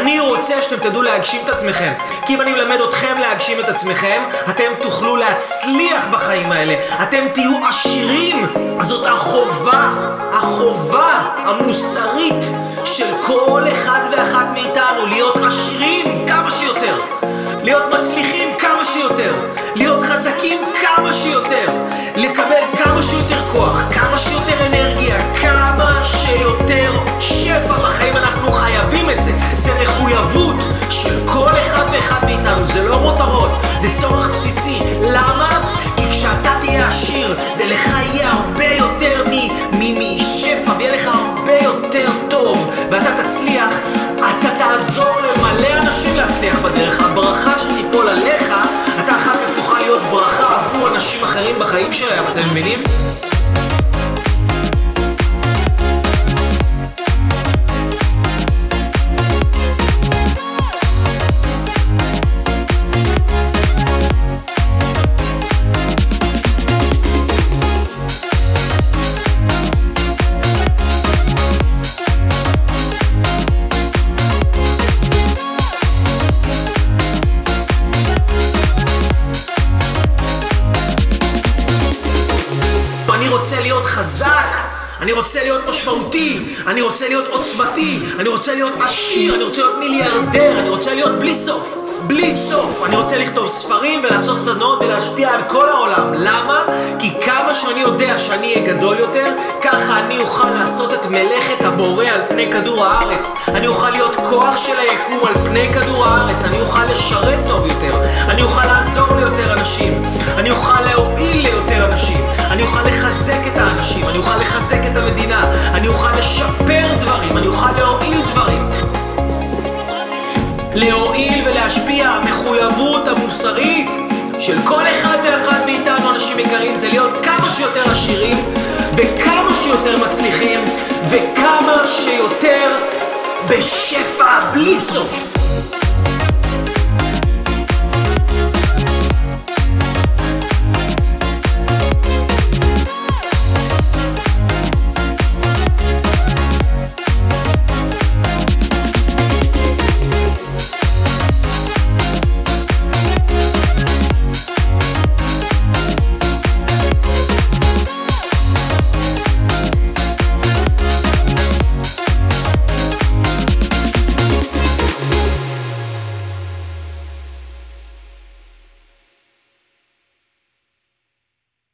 אני רוצה שאתם תדעו להגשים את עצמכם. כי אם אני מלמד אתכם להגשים את עצמכם, אתם תוכלו להצליח בחיים האלה. אתם תהיו עשירים. זאת החובה, החובה המוסרית של כל אחד ואחת מאיתנו להיות עשירים כמה שיותר. להיות מצליחים כמה שיותר, להיות חזקים כמה שיותר, ולך יהיה הרבה יותר משפע ויהיה לך הרבה יותר טוב ואתה תצליח, אתה תעזור למלא אנשים להצליח בדרך. הברכה שתיפול עליך, אתה אחר כך תוכל להיות ברכה עבור אנשים אחרים בחיים שלהם, אתם מבינים? רוצה להיות חזק, אני רוצה להיות משמעותי, אני רוצה להיות עוצמתי, אני רוצה להיות עשיר, אני רוצה להיות מיליארדר, אני רוצה להיות בלי סוף. בלי סוף. אני רוצה לכתוב ספרים ולעשות סדנאות ולהשפיע על כל העולם. למה? כי כמה שאני יודע שאני אהיה גדול יותר, ככה אני אוכל לעשות את מלאכת הבורא על פני כדור הארץ. אני אוכל להיות כוח של היקום על פני כדור הארץ. אני אוכל לשרת טוב יותר. אני אוכל לעזור ליותר אנשים. האנשים. אני אוכל לחזק את המדינה. אני אוכל לשפר דברים. אני אוכל להועיל דברים. להועיל ולהשפיע, המחויבות המוסרית של כל אחד ואחת מאיתנו, אנשים יקרים, זה להיות כמה שיותר עשירים, וכמה שיותר מצליחים, וכמה שיותר בשפע בלי סוף.